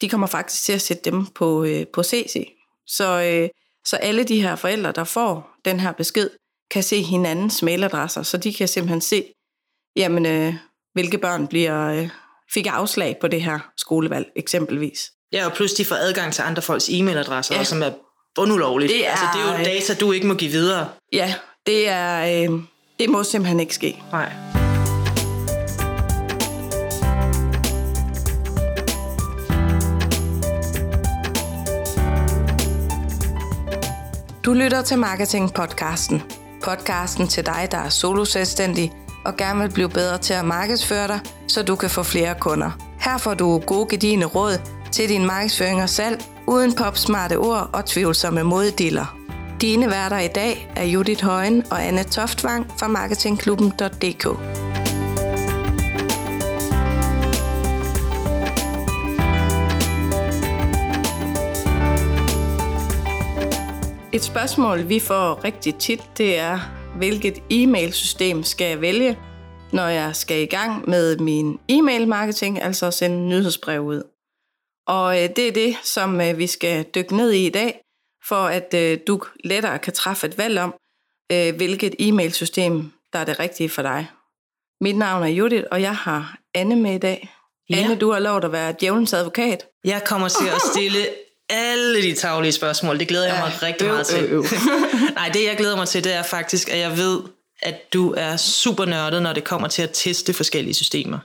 de kommer faktisk til at sætte dem på, øh, på CC. Så, øh, så alle de her forældre, der får den her besked, kan se hinandens mailadresser, så de kan simpelthen se, jamen, øh, hvilke børn bliver, øh, fik afslag på det her skolevalg, eksempelvis. Ja, og plus de får adgang til andre folks e-mailadresser, ja. som er bundulovligt. Det er, altså, det er jo data, du ikke må give videre. Ja, det, er, øh, det må simpelthen ikke ske. Nej. Du lytter til Marketing Podcasten. Podcasten til dig, der er solo selvstændig og gerne vil blive bedre til at markedsføre dig, så du kan få flere kunder. Her får du gode gedigende råd til din markedsføring og salg, uden popsmarte ord og tvivlsomme moddiller. Dine værter i dag er Judith Højen og Anne Toftvang fra marketingklubben.dk. Et spørgsmål, vi får rigtig tit, det er, hvilket e-mailsystem skal jeg vælge, når jeg skal i gang med min e-mail marketing, altså sende nyhedsbrev ud. Og øh, det er det, som øh, vi skal dykke ned i i dag, for at øh, du lettere kan træffe et valg om, hvilket e-mailsystem, der er det rigtige for dig. Mit navn er Judith, og jeg har Anne med i dag. Ja. Anne, du har lov at være djævelens advokat. Jeg kommer til at stille alle de taglige spørgsmål. Det glæder jeg mig rigtig meget til. Øh, øh. Nej, det jeg glæder mig til, det er faktisk, at jeg ved, at du er super nørdet, når det kommer til at teste forskellige systemer.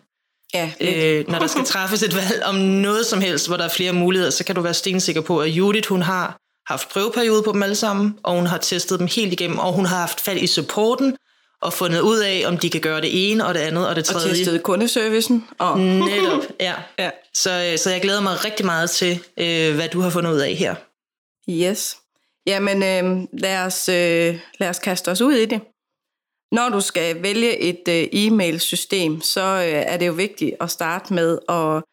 Ja, øh, når der skal træffes et valg om noget som helst, hvor der er flere muligheder, så kan du være stensikker på, at Judith, hun har haft prøveperiode på dem alle sammen, og hun har testet dem helt igennem, og hun har haft fat i supporten, og fundet ud af, om de kan gøre det ene og det andet og det tredje. Og testet kundeservicen. Og... Netop, ja. ja. Så, øh, så jeg glæder mig rigtig meget til, øh, hvad du har fundet ud af her. Yes. Jamen, øh, lad, os, øh, lad os kaste os ud i det. Når du skal vælge et øh, e-mail-system, så øh, er det jo vigtigt at starte med at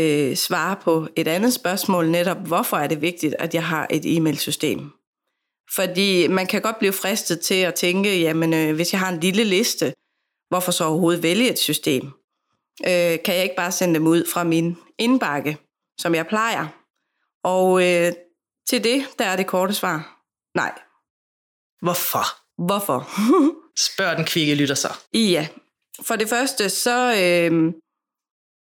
øh, svare på et andet spørgsmål, netop hvorfor er det vigtigt, at jeg har et e-mail-system. Fordi man kan godt blive fristet til at tænke, jamen øh, hvis jeg har en lille liste, hvorfor så overhovedet vælge et system? Øh, kan jeg ikke bare sende dem ud fra min indbakke, som jeg plejer? Og øh, til det, der er det korte svar, nej. Hvorfor? Hvorfor? Spørg den kvikke lytter så. Ja. For det første, så, øh,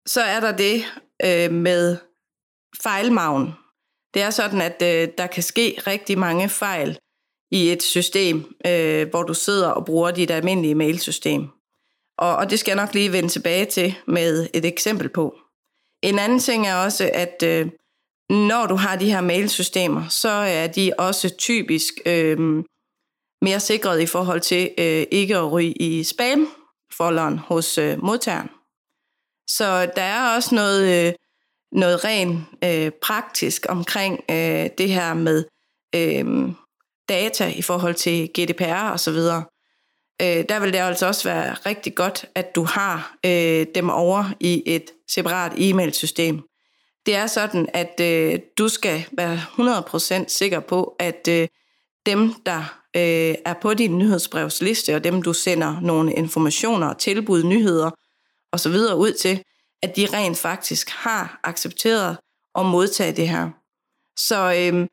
så er der det øh, med fejlmagen. Det er sådan, at øh, der kan ske rigtig mange fejl i et system, øh, hvor du sidder og bruger dit almindelige mailsystem. Og, og det skal jeg nok lige vende tilbage til med et eksempel på. En anden ting er også, at øh, når du har de her mailsystemer, så er de også typisk øh, mere sikret i forhold til øh, ikke at ryge i spam-folderen hos øh, modtageren. Så der er også noget, øh, noget rent øh, praktisk omkring øh, det her med øh, data i forhold til GDPR og så videre. Øh, der vil det altså også være rigtig godt, at du har øh, dem over i et separat e-mailsystem. Det er sådan, at øh, du skal være 100% sikker på, at øh, dem, der øh, er på din nyhedsbrevsliste, og dem, du sender nogle informationer, tilbud, nyheder osv. ud til, at de rent faktisk har accepteret at modtage det her. Så øh,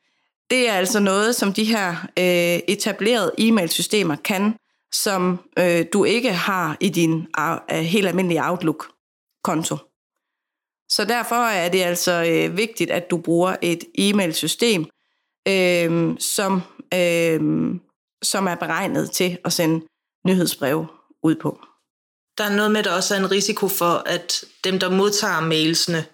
det er altså noget, som de her øh, etablerede e-mailsystemer kan, som øh, du ikke har i din øh, helt almindelige Outlook-konto. Så derfor er det altså øh, vigtigt, at du bruger et e-mailsystem, øh, som, øh, som er beregnet til at sende nyhedsbreve ud på. Der er noget med, at der også er en risiko for, at dem, der modtager mailsene,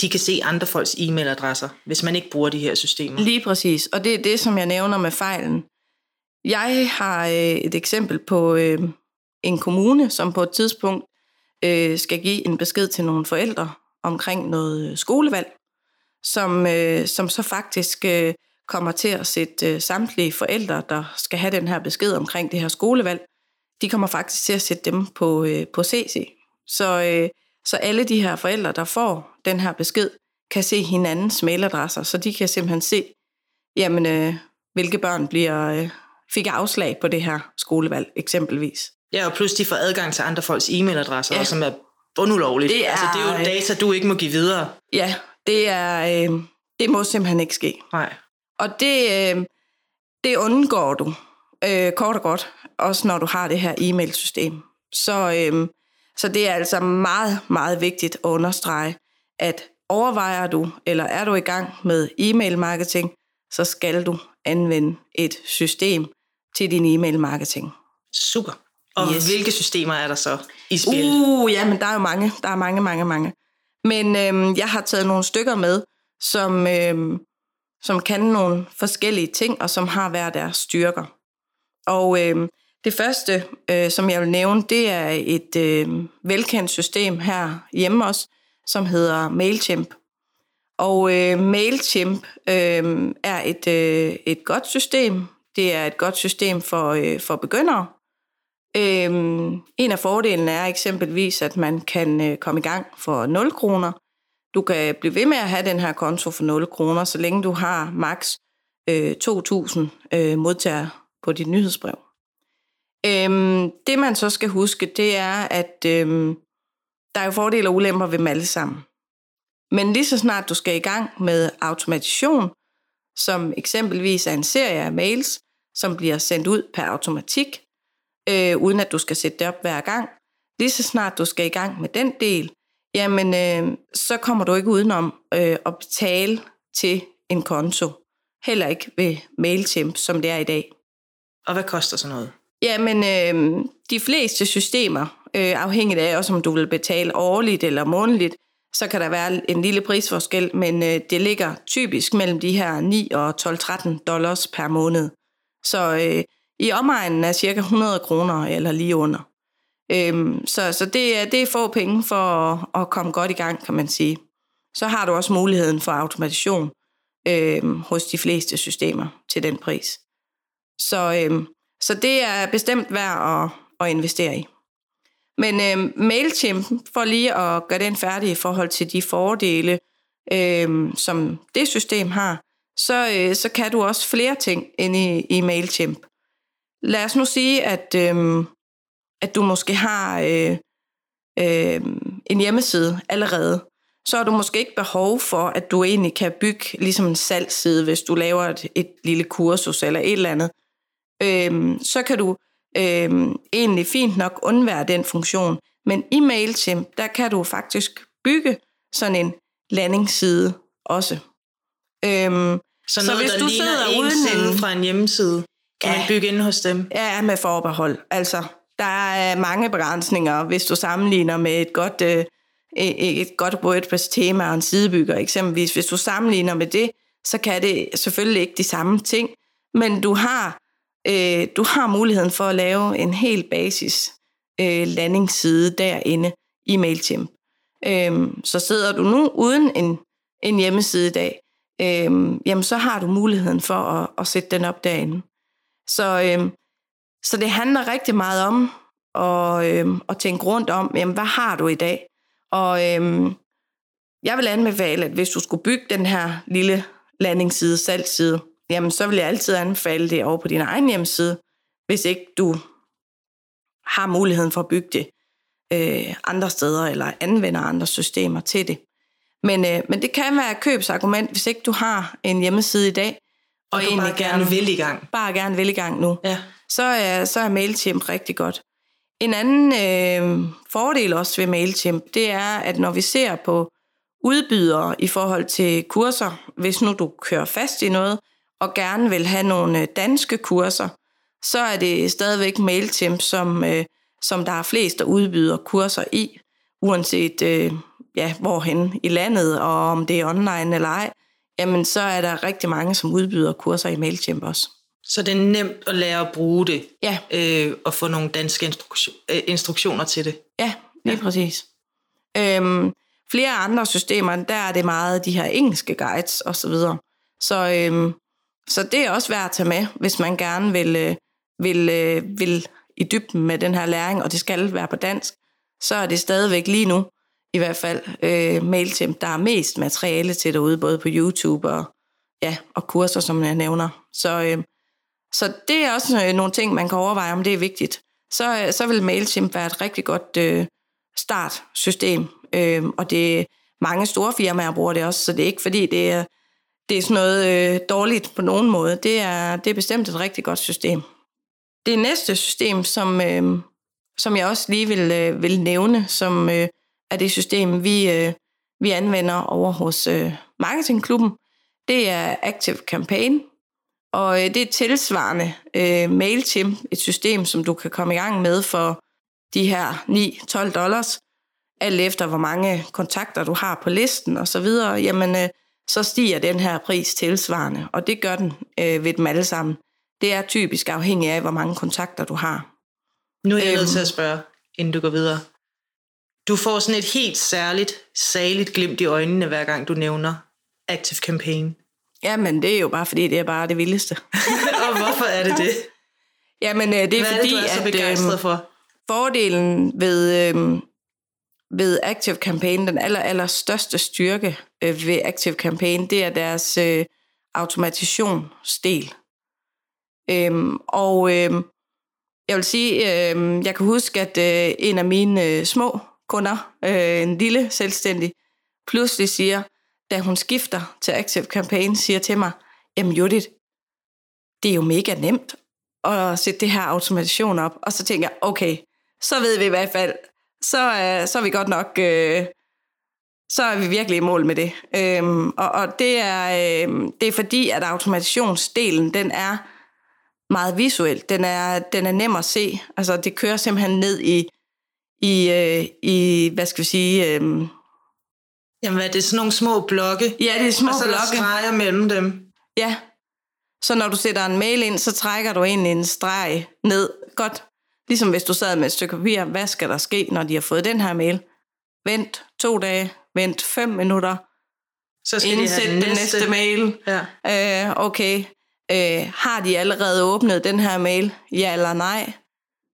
de kan se andre folks e-mailadresser, hvis man ikke bruger de her systemer. Lige præcis, og det er det, som jeg nævner med fejlen. Jeg har øh, et eksempel på øh, en kommune, som på et tidspunkt øh, skal give en besked til nogle forældre omkring noget øh, skolevalg, som, øh, som så faktisk øh, kommer til at sætte øh, samtlige forældre, der skal have den her besked omkring det her skolevalg, de kommer faktisk til at sætte dem på, øh, på CC. Så, øh, så alle de her forældre, der får den her besked, kan se hinandens mailadresser, så de kan simpelthen se, jamen, øh, hvilke børn bliver, øh, fik afslag på det her skolevalg, eksempelvis. Ja, og plus de får adgang til andre folks e-mailadresser, ja. som er bundulovligt. Det er, altså, det er jo data, du ikke må give videre. Ja, Det, er, øh, det må simpelthen ikke ske. Nej. Og det, øh, det undgår du, øh, kort og godt, også når du har det her e-mailsystem. Så, øh, så det er altså meget, meget vigtigt at understrege, at overvejer du, eller er du i gang med e-mail marketing, så skal du anvende et system til din e-mail marketing. Super. Og yes. hvilke systemer er der så i spil? Uh, ja, men der er jo mange. Der er mange, mange, mange. Men øhm, jeg har taget nogle stykker med, som, øhm, som kan nogle forskellige ting, og som har hver deres styrker. Og øhm, det første, øh, som jeg vil nævne, det er et øh, velkendt system her hjemme også, som hedder MailChimp. Og øh, MailChimp øh, er et, øh, et godt system. Det er et godt system for, øh, for begyndere. Øhm, en af fordelene er eksempelvis, at man kan øh, komme i gang for 0 kroner. Du kan blive ved med at have den her konto for 0 kroner, så længe du har maks øh, 2.000 øh, modtagere på dit nyhedsbrev. Øhm, det man så skal huske, det er, at øhm, der er jo fordele og ulemper ved dem alle sammen. Men lige så snart du skal i gang med automation, som eksempelvis er en serie af mails, som bliver sendt ud per automatik, øh, uden at du skal sætte det op hver gang. Lige så snart du skal i gang med den del, jamen øh, så kommer du ikke udenom øh, at betale til en konto. Heller ikke ved MailChimp, som det er i dag. Og hvad koster sådan noget? Jamen, øh, de fleste systemer, øh, afhængigt af også om du vil betale årligt eller månedligt, så kan der være en lille prisforskel, men øh, det ligger typisk mellem de her 9 og 12-13 dollars per måned. Så øh, i omegnen er cirka 100 kroner eller lige under. Øhm, så så det, er, det er få penge for at, at komme godt i gang, kan man sige. Så har du også muligheden for automation øhm, hos de fleste systemer til den pris. Så, øhm, så det er bestemt værd at, at investere i. Men øh, MailChimp, for lige at gøre den færdig i forhold til de fordele, øh, som det system har, så, øh, så kan du også flere ting ind i, i MailChimp. Lad os nu sige, at, øh, at du måske har øh, øh, en hjemmeside allerede. Så har du måske ikke behov for, at du egentlig kan bygge ligesom en salgsside, hvis du laver et, et lille kursus eller et eller andet. Øhm, så kan du øhm, egentlig fint nok undvære den funktion. Men i MailChimp, der kan du faktisk bygge sådan en landingsside også. Øhm, Så, Så noget, hvis der du sidder en uden en- fra en hjemmeside, kan Ja. man bygge inde hos dem? Ja, med forbehold. Altså, der er mange begrænsninger, hvis du sammenligner med et godt, øh, et godt WordPress-tema og en sidebygger eksempelvis. Hvis du sammenligner med det, så kan det selvfølgelig ikke de samme ting, men du har, øh, du har muligheden for at lave en helt basis øh, landingsside derinde i MailChimp. Øh, så sidder du nu uden en, en hjemmeside i dag, øh, jamen så har du muligheden for at, at sætte den op derinde. Så, øh, så det handler rigtig meget om at, øh, at tænke rundt om, jamen, hvad har du i dag? Og øh, jeg vil anbefale, at hvis du skulle bygge den her lille landingsside, salgsside, jamen så vil jeg altid anbefale det over på din egen hjemmeside, hvis ikke du har muligheden for at bygge det øh, andre steder, eller anvender andre systemer til det. Men, øh, men det kan være et købsargument, hvis ikke du har en hjemmeside i dag, Og, og du bare gerne vil i gang. bare gerne vil i gang nu Ja. så er, så er MailChimp rigtig godt. En anden øh, fordel også ved MailChimp, det er, at når vi ser på udbydere i forhold til kurser, hvis nu du kører fast i noget, og gerne vil have nogle øh, danske kurser, så er det stadigvæk MailChimp, som, øh, som der er flest, der udbyder kurser i, uanset øh, ja, hvorhen i landet, og om det er online eller ej, jamen så er der rigtig mange, som udbyder kurser i MailChimp også. Så det er nemt at lære at bruge det, Ja, øh, og få nogle danske instruktion, øh, instruktioner til det. Ja, lige ja. præcis. Øhm, flere andre systemer, der er det meget de her engelske guides og så videre. Så, øhm, så det er også værd at tage med, hvis man gerne vil, øh, vil, øh, vil i dybden med den her læring, og det skal være på dansk, så er det stadigvæk lige nu, i hvert fald øh, MailChimp, der er mest materiale til derude, både på YouTube og, ja, og kurser, som jeg nævner. Så, øh, så det er også øh, nogle ting, man kan overveje, om det er vigtigt. Så, øh, så vil MailChimp være et rigtig godt øh, startsystem, øh, og det mange store firmaer bruger det også, så det er ikke fordi, det er, det er sådan noget øh, dårligt på nogen måde. Det er, det er bestemt et rigtig godt system. Det næste system, som, øh, som jeg også lige vil, øh, vil nævne, som øh, er det system, vi, øh, vi anvender over hos øh, Marketingklubben, det er Active Campaign. Og øh, det er tilsvarende øh, MailChimp, et system, som du kan komme i gang med for de her 9-12 dollars, alt efter hvor mange kontakter du har på listen og så videre, jamen øh, så stiger den her pris tilsvarende, og det gør den øh, ved dem alle sammen. Det er typisk afhængigt af, hvor mange kontakter du har. Nu er jeg nødt til at spørge, inden du går videre. Du får sådan et helt særligt, saligt glimt i øjnene, hver gang du nævner Active Campaign. Jamen, det er jo bare fordi, det er bare det vildeste. og hvorfor er det det? Jamen, øh, det er Hvad fordi, er det, du er så at begejstret øh, for? fordelen ved, øh, ved Active Campaign, den aller, aller største styrke øh, ved Active Campaign, det er deres øh, automatationsdel. Øhm, og øh, jeg vil sige, øh, jeg kan huske, at øh, en af mine øh, små kunder, øh, en lille selvstændig, pludselig siger, da hun skifter til Active Campaign, siger til mig, jamen Judith, det er jo mega nemt at sætte det her automation op. Og så tænker jeg, okay, så ved vi i hvert fald, så, øh, så er vi godt nok, øh, så er vi virkelig i mål med det. Øhm, og, og det er, øh, det er fordi, at automationsdelen, den er meget visuel. Den er, den er nem at se. Altså, det kører simpelthen ned i, i, øh, i hvad skal vi sige... Øh, Jamen, er det? Sådan nogle små blokke? ja, det er små og så blokke. streger mellem dem. Ja. Så når du sætter en mail ind, så trækker du egentlig en streg ned. Godt. Ligesom hvis du sad med et stykke papir. Hvad skal der ske, når de har fået den her mail? Vent to dage. Vent fem minutter. Så skal de Indsæt have den næste, næste. mail. Ja. Øh, okay. Øh, har de allerede åbnet den her mail? Ja eller nej?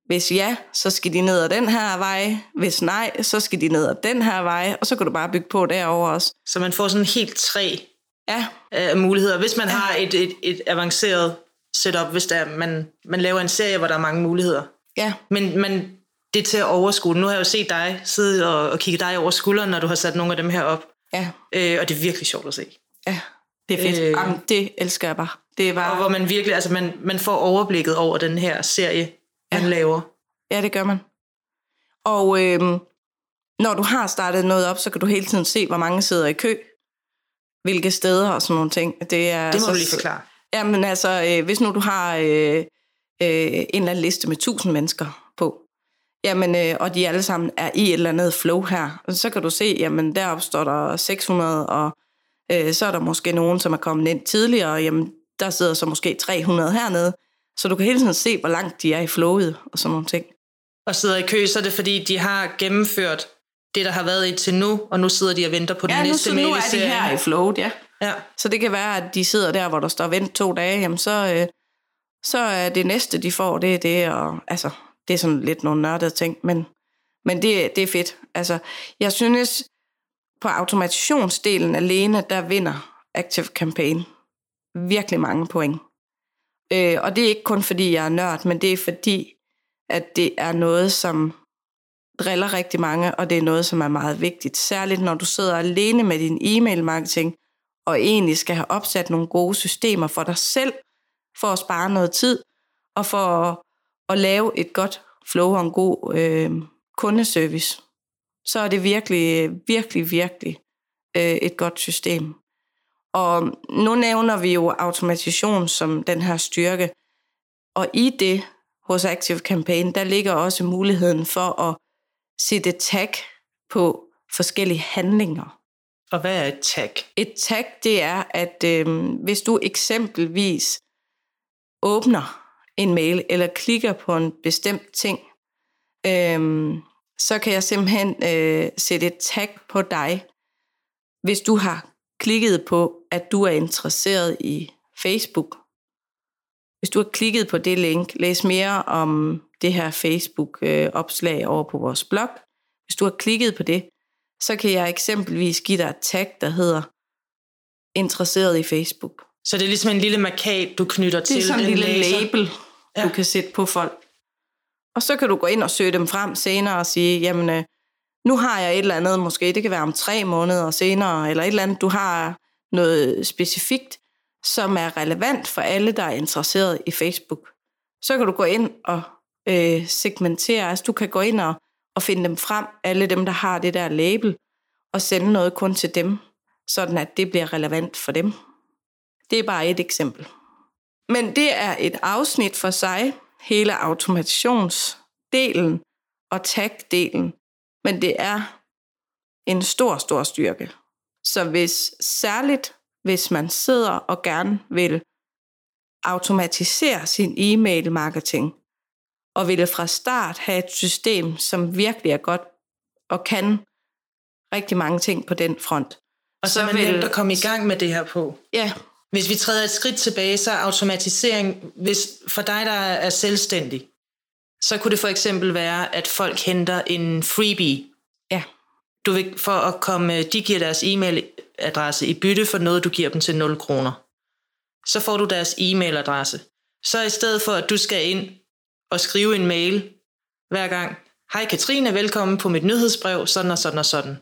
Hvis ja, så skal de ned ad den her vej. Hvis nej, så skal de ned ad den her vej. Og så kan du bare bygge på derover også. Så man får sådan helt tre Ja, af muligheder. Hvis man har et, et, et avanceret setup, hvis der, man, man laver en serie, hvor der er mange muligheder. ja, Men, men det til at overskue. Nu har jeg jo set dig sidde og, og kigge dig over skulderen, når du har sat nogle af dem her op. ja, Øh, og det er virkelig sjovt at se. ja. Det er fedt. Øh. Øh. Jamen, det elsker jeg bare. Det er Og bare... hvor man virkelig, altså man, man får overblikket over den her serie, man Ja. laver. Ja, det gør man. Og øhm, når du har startet noget op, så kan du hele tiden se, hvor mange sidder i kø, hvilke steder og sådan nogle ting. Det, er, Det må så, du lige forklare. Jamen altså, øh, hvis nu du har øh, øh, en eller anden liste med 1000 mennesker jamen, øh, og de alle sammen er i et eller andet flow her, så kan du se, jamen deroppe står der 600, og øh, så er der måske nogen, som er kommet ind tidligere, og jamen der sidder så måske 300 hernede, så du kan hele tiden se, hvor langt de er i flowet og sådan nogle ting. Og sidder i kø, så er det fordi, de har gennemført det, der har været indtil nu, og nu sidder de og venter på den Ja, nu, næste så, mail nu i er de her i flowet, ja. Ja. Så det kan være, at de sidder der, hvor der står vent to dage, jamen så, øh, så er det næste, de får, det er det, og altså, det er sådan lidt nogle nørdede ting, men, men det, det er fedt. Altså, jeg synes, på automationsdelen alene, der vinder Active Campaign virkelig mange point. Øh, og det er ikke kun fordi, jeg er nørd, men det er fordi, at det er noget, som driller rigtig mange, og det er noget, som er meget vigtigt. Særligt når du sidder alene med din e-mail-marketing, og egentlig skal have opsat nogle gode systemer for dig selv, for at spare noget tid, og for at, at lave et godt flow og en god øh, kundeservice. Så er det virkelig, virkelig, virkelig øh, et godt system. Og nu nævner vi jo automatation som den her styrke, og i det hos Active Campaign, der ligger også muligheden for at sætte tag på forskellige handlinger. Og hvad er et tag? Et tag, det er, at øh, hvis du eksempelvis åbner en mail, eller klikker på en bestemt ting, øh, så kan jeg simpelthen øh, sætte et tag på dig, hvis du har klikket på, at du er interesseret i Facebook. Hvis du har klikket på det link, læs mere om det her Facebook-opslag øh, over på vores blog. Hvis du har klikket på det, så kan jeg eksempelvis give dig et tag, der hedder interesseret i Facebook. Så det er ligesom en lille markat, du knytter Det til er sådan en lille læser. label, Ja. du kan sætte på folk. Og så kan du gå ind og søge dem frem senere og sige, jamen, øh, nu har jeg et eller andet, måske det kan være om tre måneder senere, eller et eller andet, du har noget specifikt, som er relevant for alle, der er interesseret i Facebook. Så kan du gå ind og øh, segmentere, altså du kan gå ind og, og finde dem frem, alle dem, der har det der label, og sende noget kun til dem, sådan at det bliver relevant for dem. Det er bare et eksempel. Men det er et afsnit for sig, hele automationsdelen og tag-delen. Men det er en stor, stor styrke. Så hvis særligt, hvis man sidder og gerne vil automatisere sin e-mail marketing, og vil fra start have et system, som virkelig er godt og kan rigtig mange ting på den front. Og så, så er det nemt at komme i gang med det her på. Ja. Hvis vi træder et skridt tilbage, så er automatisering, hvis for dig, der er selvstændig, så kunne det for eksempel være, at folk henter en freebie. Ja. Du vil, for at komme, de giver deres e-mailadresse i bytte for noget, du giver dem til 0 kroner. Så får du deres e-mailadresse. Så i stedet for, at du skal ind og skrive en mail hver gang, Hej Katrine, velkommen på mit nyhedsbrev, sådan og sådan og sådan.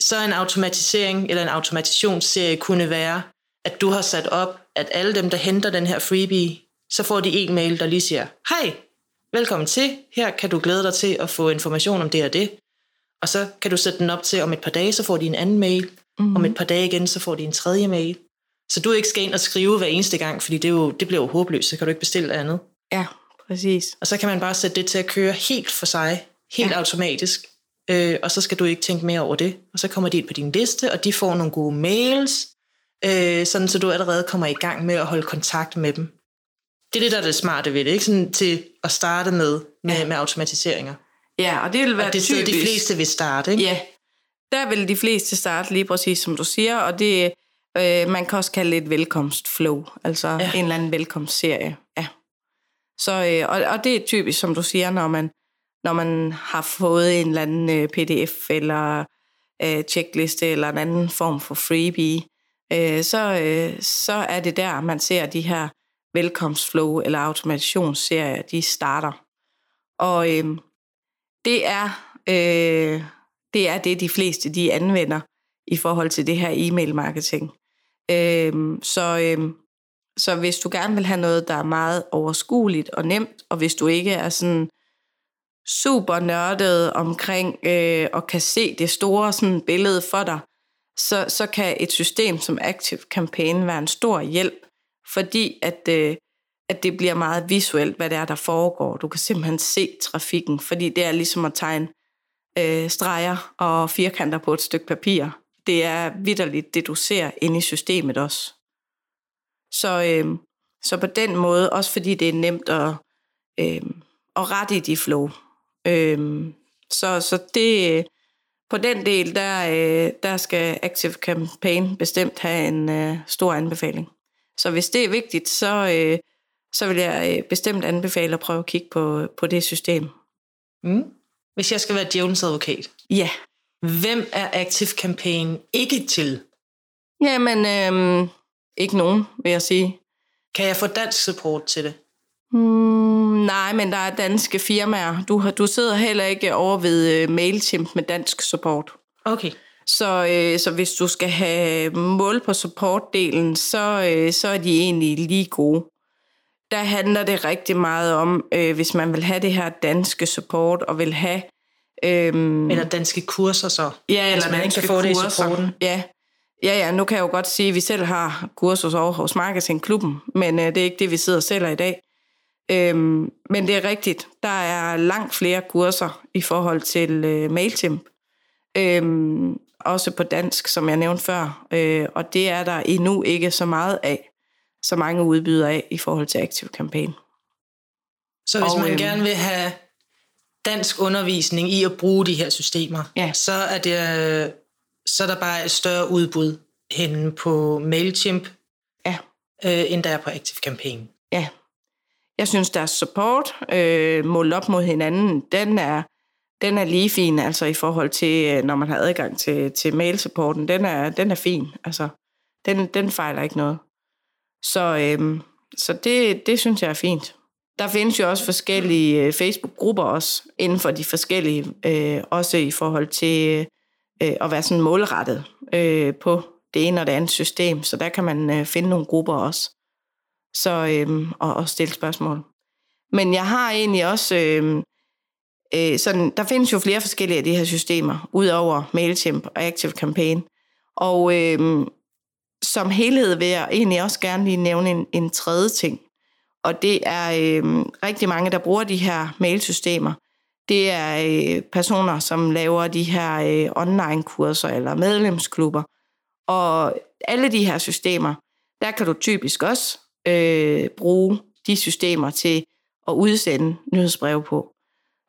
Så en automatisering eller en automatationsserie kunne være, at du har sat op, at alle dem, der henter den her freebie, så får de en mail, der lige siger, hej, velkommen til, her kan du glæde dig til at få information om det og det. Og så kan du sætte den op til, om et par dage, så får de en anden mail. Mm-hmm. Om et par dage igen, så får de en tredje mail. Så du ikke skal ind og skrive hver eneste gang, fordi det, er jo, det bliver jo håbløst, så kan du ikke bestille andet. Ja, præcis. Og så kan man bare sætte det til at køre helt for sig, helt ja. automatisk. Øh, og så skal du ikke tænke mere over det. Og så kommer de ind på din liste, og de får nogle gode mails, øh, sådan så du allerede kommer i gang med at holde kontakt med dem. Det er det, der er det smarte ved det, ikke? Sådan til at starte med, med, ja. med automatiseringer. Ja, og det vil være og det er de fleste vil starte, ikke? Ja, der vil de fleste starte lige præcis som du siger, og det, øh, man kan også kalde det et velkomstflow, altså ja. en eller anden velkomstserie. Ja. Så, øh, og, og det er typisk, som du siger, når man, når man har fået en eller anden øh, pdf eller øh, checkliste eller en anden form for freebie, øh, så, øh, så er det der, man ser de her velkomstflow eller automationsserier, de starter. Og øh, det er øh, det er det, de fleste de anvender i forhold til det her e-mail marketing. Øh, så, øh, så hvis du gerne vil have noget, der er meget overskueligt og nemt, og hvis du ikke er sådan super nørdet omkring øh, og kan se det store sådan, billede for dig, så, så kan et system som Active Campaign være en stor hjælp, fordi at, øh, at det bliver meget visuelt, hvad det er, der foregår. Du kan simpelthen se trafikken, fordi det er ligesom at tegne øh, streger og firkanter på et stykke papir. Det er vidderligt det, du ser inde i systemet også. Så, øh, så på den måde, også fordi det er nemt at, øh, at rette i de flow. Øh, så, så det, øh, på den del, der, øh, der skal Active Campaign bestemt have en øh, stor anbefaling. Så hvis det er vigtigt, så, øh, så vil jeg øh, bestemt anbefale at prøve at kigge på, på det system. Mm. Hvis jeg skal være djævelens advokat. Ja. Hvem er Active Campaign ikke til? Jamen, øh, ikke nogen, vil jeg sige. Kan jeg få dansk support til det? Hmm, nej, men der er danske firmaer. Du, du sidder heller ikke over ved uh, MailChimp med dansk support. Okay. Så, øh, så hvis du skal have mål på supportdelen, så, øh, så er de egentlig lige gode. Der handler det rigtig meget om, øh, hvis man vil have det her danske support, og vil have... Øh, eller danske kurser så. Ja, eller man danske kan få kurser. det i supporten. Ja. ja, ja, nu kan jeg jo godt sige, at vi selv har kurser over hos Marketingklubben, men øh, det er ikke det, vi sidder og sælger i dag. Øhm, men det er rigtigt, der er langt flere kurser i forhold til øh, MailChimp. Øhm, også på dansk, som jeg nævnte før. Øh, og det er der endnu ikke så meget af, så mange udbyder af i forhold til Active Campaign. Så hvis og, man øhm, gerne vil have dansk undervisning i at bruge de her systemer, ja. så er det så er der bare et større udbud henne på MailChimp, ja. øh, end der er på Active Campaign. Ja, jeg synes, deres support øh, målt op mod hinanden, den er, den er lige fin, altså i forhold til, øh, når man har adgang til, til mail-supporten. Den er, den er fin, altså. Den, den fejler ikke noget. Så, øhm, så det, det synes jeg er fint. der findes jo også forskellige øh, Facebook-grupper også, inden for de forskellige, øh, også i forhold til øh, at være sådan målrettet øh, på det ene og det andet system. Så der kan man øh, finde nogle grupper også, så, øhm, og, og stille spørgsmål. Men jeg har egentlig også, Øhm, øh, sådan, der findes jo flere forskellige af de her systemer, udover MailChimp og Active Campaign. Og øhm, som helhed vil jeg egentlig også gerne lige nævne en, en tredje ting. Og det er øh, rigtig mange, der bruger de her mailsystemer. Det er øh, personer, som laver de her øh, online-kurser eller medlemsklubber. Og alle de her systemer, der kan du typisk også øh, bruge de systemer til at udsende nyhedsbreve på.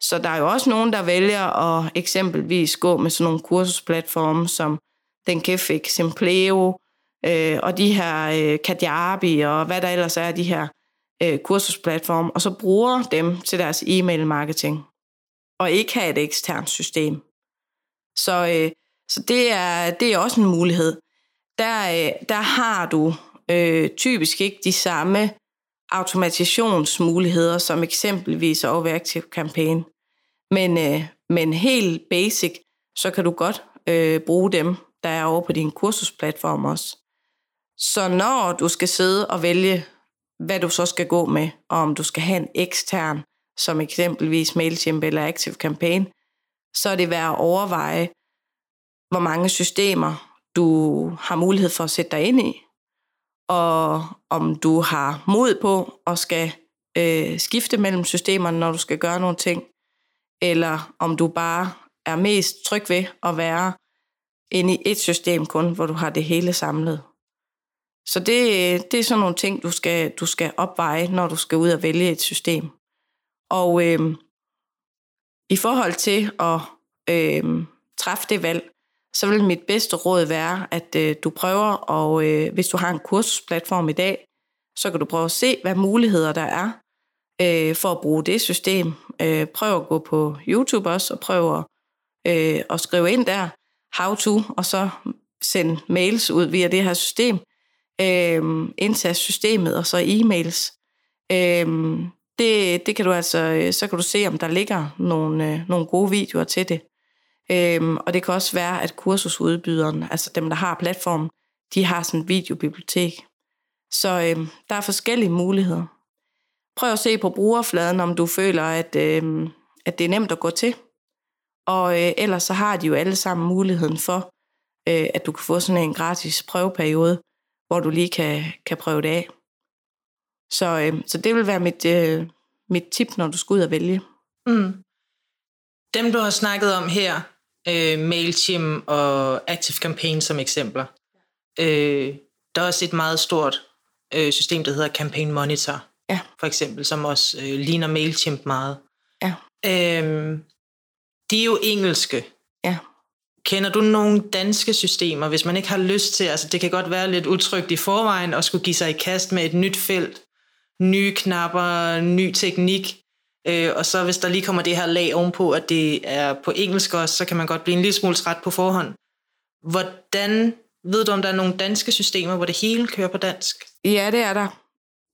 Så der er jo også nogen, der vælger at eksempelvis gå med sådan nogle kursusplatforme som Den Kefik, Simpleo, øh, og de her øh, Kajabi, og hvad der ellers er de her øh, kursusplatforme, og så bruger dem til deres e-mail marketing, og ikke have et eksternt system. Så, øh, så det, er, det er også en mulighed. Der, øh, der har du øh, typisk ikke de samme automatisationsmuligheder, som eksempelvis over Active Campaign. Men, øh, men helt basic, så kan du godt øh, bruge dem, der er over på din kursusplatform også. Så når du skal sidde og vælge, hvad du så skal gå med, og om du skal have en ekstern, som eksempelvis MailChimp eller Active Campaign, så er det værd at overveje, hvor mange systemer du har mulighed for at sætte dig ind i, og om du har mod på at skal øh, skifte mellem systemerne, når du skal gøre nogle ting, eller om du bare er mest tryg ved at være inde i et system kun, hvor du har det hele samlet. Så det, det er sådan nogle ting, du skal, du skal opveje, når du skal ud og vælge et system. Og øh, i forhold til at øh, træffe det valg, så vil mit bedste råd være, at øh, du prøver, og øh, hvis du har en kursusplatform i dag, så kan du prøve at se, hvad muligheder der er øh, for at bruge det system. Øh, prøv at gå på YouTube også, og prøv at, øh, at skrive ind der, how to, og så sende mails ud via det her system, øh, indtast systemet, og så e-mails. Øh, det, det kan du altså, øh, så kan du se, om der ligger nogle, øh, nogle gode videoer til det. Øhm, og det kan også være, at kursusudbyderen, altså dem, der har platformen, de har sådan et videobibliotek. Så øhm, der er forskellige muligheder. Prøv at se på brugerfladen, om du føler, at, øhm, at det er nemt at gå til. Og øh, ellers så har de jo alle sammen muligheden for, øh, at du kan få sådan en gratis prøveperiode, hvor du lige kan, kan prøve det af. Så, øh, så det vil være mit, øh, mit tip, når du skal ud og vælge. Mm. Dem, du har snakket om her, øh, MailChimp og Active Campaign som eksempler. Øh, der er også et meget stort øh, system, der hedder Campaign Monitor, ja. for eksempel, som også øh, ligner MailChimp meget. Ja. Øh, de er jo engelske. Ja. Kender du nogle danske systemer, hvis man ikke har lyst til, altså det kan godt være lidt utrygt i forvejen, at skulle give sig i kast med et nyt felt, nye knapper, ny teknik, Øh, og så hvis der lige kommer det her lag ovenpå, at det er på engelsk også, så kan man godt blive en lille smule træt på forhånd. Hvordan ved du, om der er nogle danske systemer, hvor det hele kører på dansk? Ja, det er der.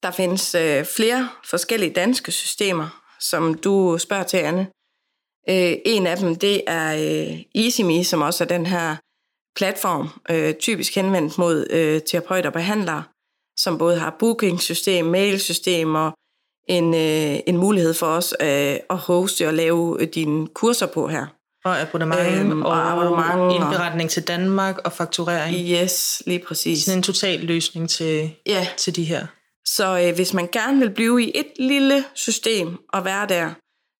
Der findes øh, flere forskellige danske systemer, som du spørger til, Anne. Øh, en af dem, det er øh, EasyMe, som også er den her platform, øh, typisk henvendt mod øh, terapeuter og behandlere, som både har booking-system, mail-system og en, øh, en mulighed for os øh, at hoste og lave øh, dine kurser på her. Og abonnement øhm, og, og abonnement indberetning til Danmark og fakturering. Yes, lige præcis. Sådan en total løsning til, ja. til de her. Så øh, hvis man gerne vil blive i et lille system og være der,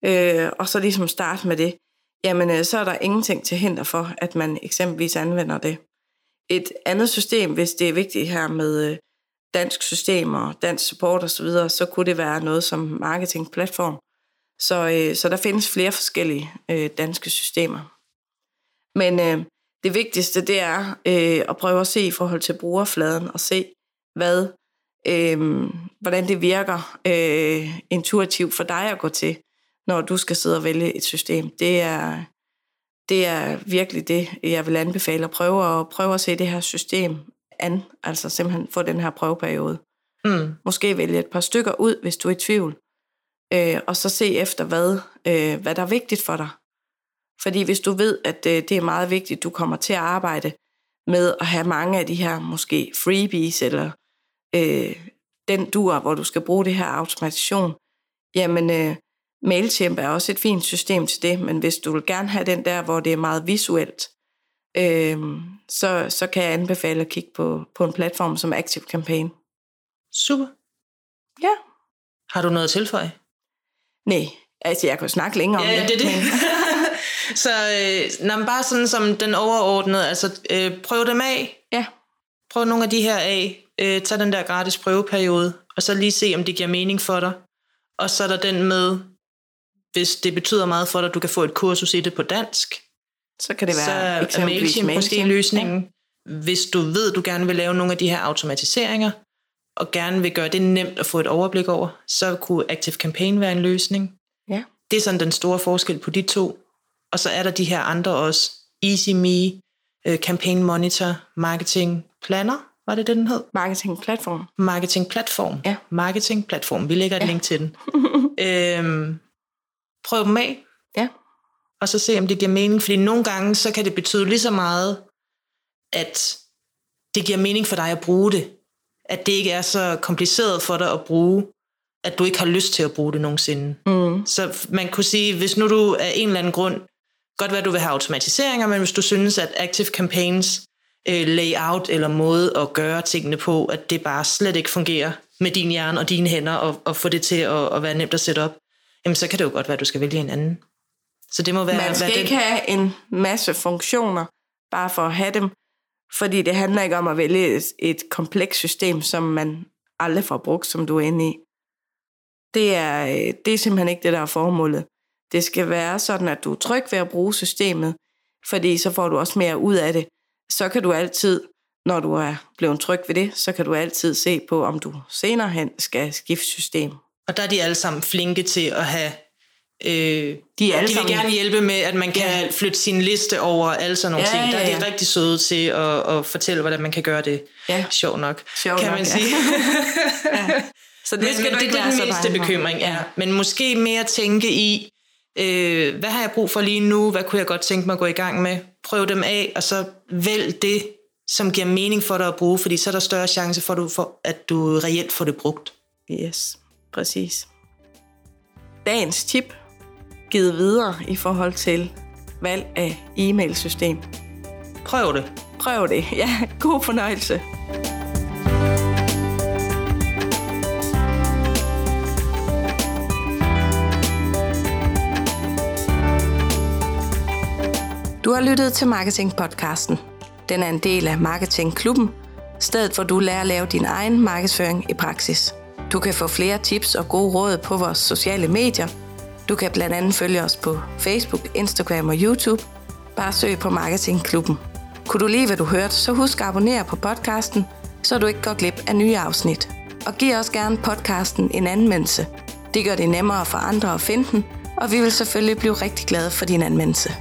øh, og så ligesom starte med det, jamen øh, så er der ingenting til hinder for, at man eksempelvis anvender det. Et andet system, hvis det er vigtigt her med øh, dansk system og dansk support osv., så, videre, så kunne det være noget som marketingplatform. Så, øh, så der findes flere forskellige øh, danske systemer. Men øh, det vigtigste, det er øh, at prøve at se i forhold til brugerfladen og se, hvad, øh, hvordan det virker øh, intuitivt for dig at gå til, når du skal sidde og vælge et system. Det er, det er virkelig det, jeg vil anbefale at prøve at, prøve at se det her system an, altså simpelthen få den her prøveperiode. Mm. Måske vælge et par stykker ud, hvis du er i tvivl. øh, og så se efter, hvad, øh, hvad der er vigtigt for dig. Fordi hvis du ved, at øh, det er meget vigtigt, du kommer til at arbejde med at have mange af de her måske freebies, eller øh, den dur, hvor du skal bruge det her automatisation, jamen øh, MailChimp er også et fint system til det, men hvis du vil gerne have den der, hvor det er meget visuelt, øh, så, så kan jeg anbefale at kigge på, på en platform som Active Campaign. Super. Ja. Har du noget at tilføje? Nej, altså jeg kan snakke længere om Ja, det. det er det. men- så øh, når man bare sådan som den overordnede, altså øh, prøv dem af. Ja. Prøv nogle af de her af. Øh, tag den der gratis prøveperiode, og så lige se, om det giver mening for dig. Og så er der den med, hvis det betyder meget for dig, du kan få et kursus i det på dansk, Så kan det så være er eksempelvis MailChimp måske løsningen. Ja. Hvis du ved, du gerne vil lave nogle af de her automatiseringer, og gerne vil gøre det nemt at få et overblik over, så kunne Active Campaign være en løsning. Ja. Det er sådan den store forskel på de to. Og så er der de her andre også. EasyMe, øh, Campaign Monitor, Marketing Planner, var det det, den hed? Marketing platform. Marketing Platform. Ja. Marketing Platform. Vi lægger et Ja. link til den. øhm, prøv dem af, Ja. Og så se, om det giver mening. Fordi nogle gange, så kan det betyde lige så meget, at det giver mening for dig at bruge det. At det ikke er så kompliceret for dig at bruge, at du ikke har lyst til at bruge det nogensinde. Mm. Så man kunne sige, hvis nu du af en eller anden grund, godt være, at du vil have automatiseringer, men hvis du synes, at Active Campaigns øh, layout eller måde at gøre tingene på, at det bare slet ikke fungerer med din hjerne og dine hænder, og, og få det til at, at være nemt at sætte op, jamen så kan det jo godt være, at du skal vælge en anden. Så det må være, Man skal være ikke have en masse funktioner, bare for at have dem, fordi det handler ikke om at vælge et, et komplekst system, som man aldrig får brugt, som du er inde i. Det er, øh, det er simpelthen ikke det, der er formålet. Det skal være sådan, at du er tryg ved at bruge systemet, fordi så får du også mere ud af det. Så kan du altid, når du er blevet tryg ved det, så kan du altid se på, om du senere hen skal skifte system. Og der er de alle sammen flinke til at have... Øh, De er alle de vil gerne hjælpe med, at man kan Ja. flytte sin liste over alle sådan nogle Ja, ting. Der er ja, de ja. rigtig søde til at, at fortælle, hvordan man kan gøre det. Ja. Sjov nok, Sjovt kan nok, man ja. sige. Så det men, skal men det, er være den for. bekymring, ja. Men måske mere tænke i, øh, hvad har jeg brug for lige nu? Hvad kunne jeg godt tænke mig at gå i gang med? Prøv dem af, og så vælg det, som giver mening for dig at bruge, fordi så er der større chance for, at du, får, at du reelt får det brugt. Yes, præcis. Dagens tip givet videre i forhold til valg af e-mailsystem. Prøv det. Prøv det. Ja, god fornøjelse. Du har lyttet til Marketing-podcasten. Den er en del af Marketing-klubben, stedet hvor du lærer at lave din egen markedsføring i praksis. Du kan få flere tips og gode råd på vores sociale medier. Du kan blandt andet følge os på Facebook, Instagram og YouTube. Bare søg på Marketingklubben. Kunne du lide, hvad du hørte, så husk at abonnere på podcasten, så du ikke går glip af nye afsnit. Og giv også gerne podcasten en anmeldelse. Det gør det nemmere for andre at finde den, og vi vil selvfølgelig blive rigtig glade for din anmeldelse.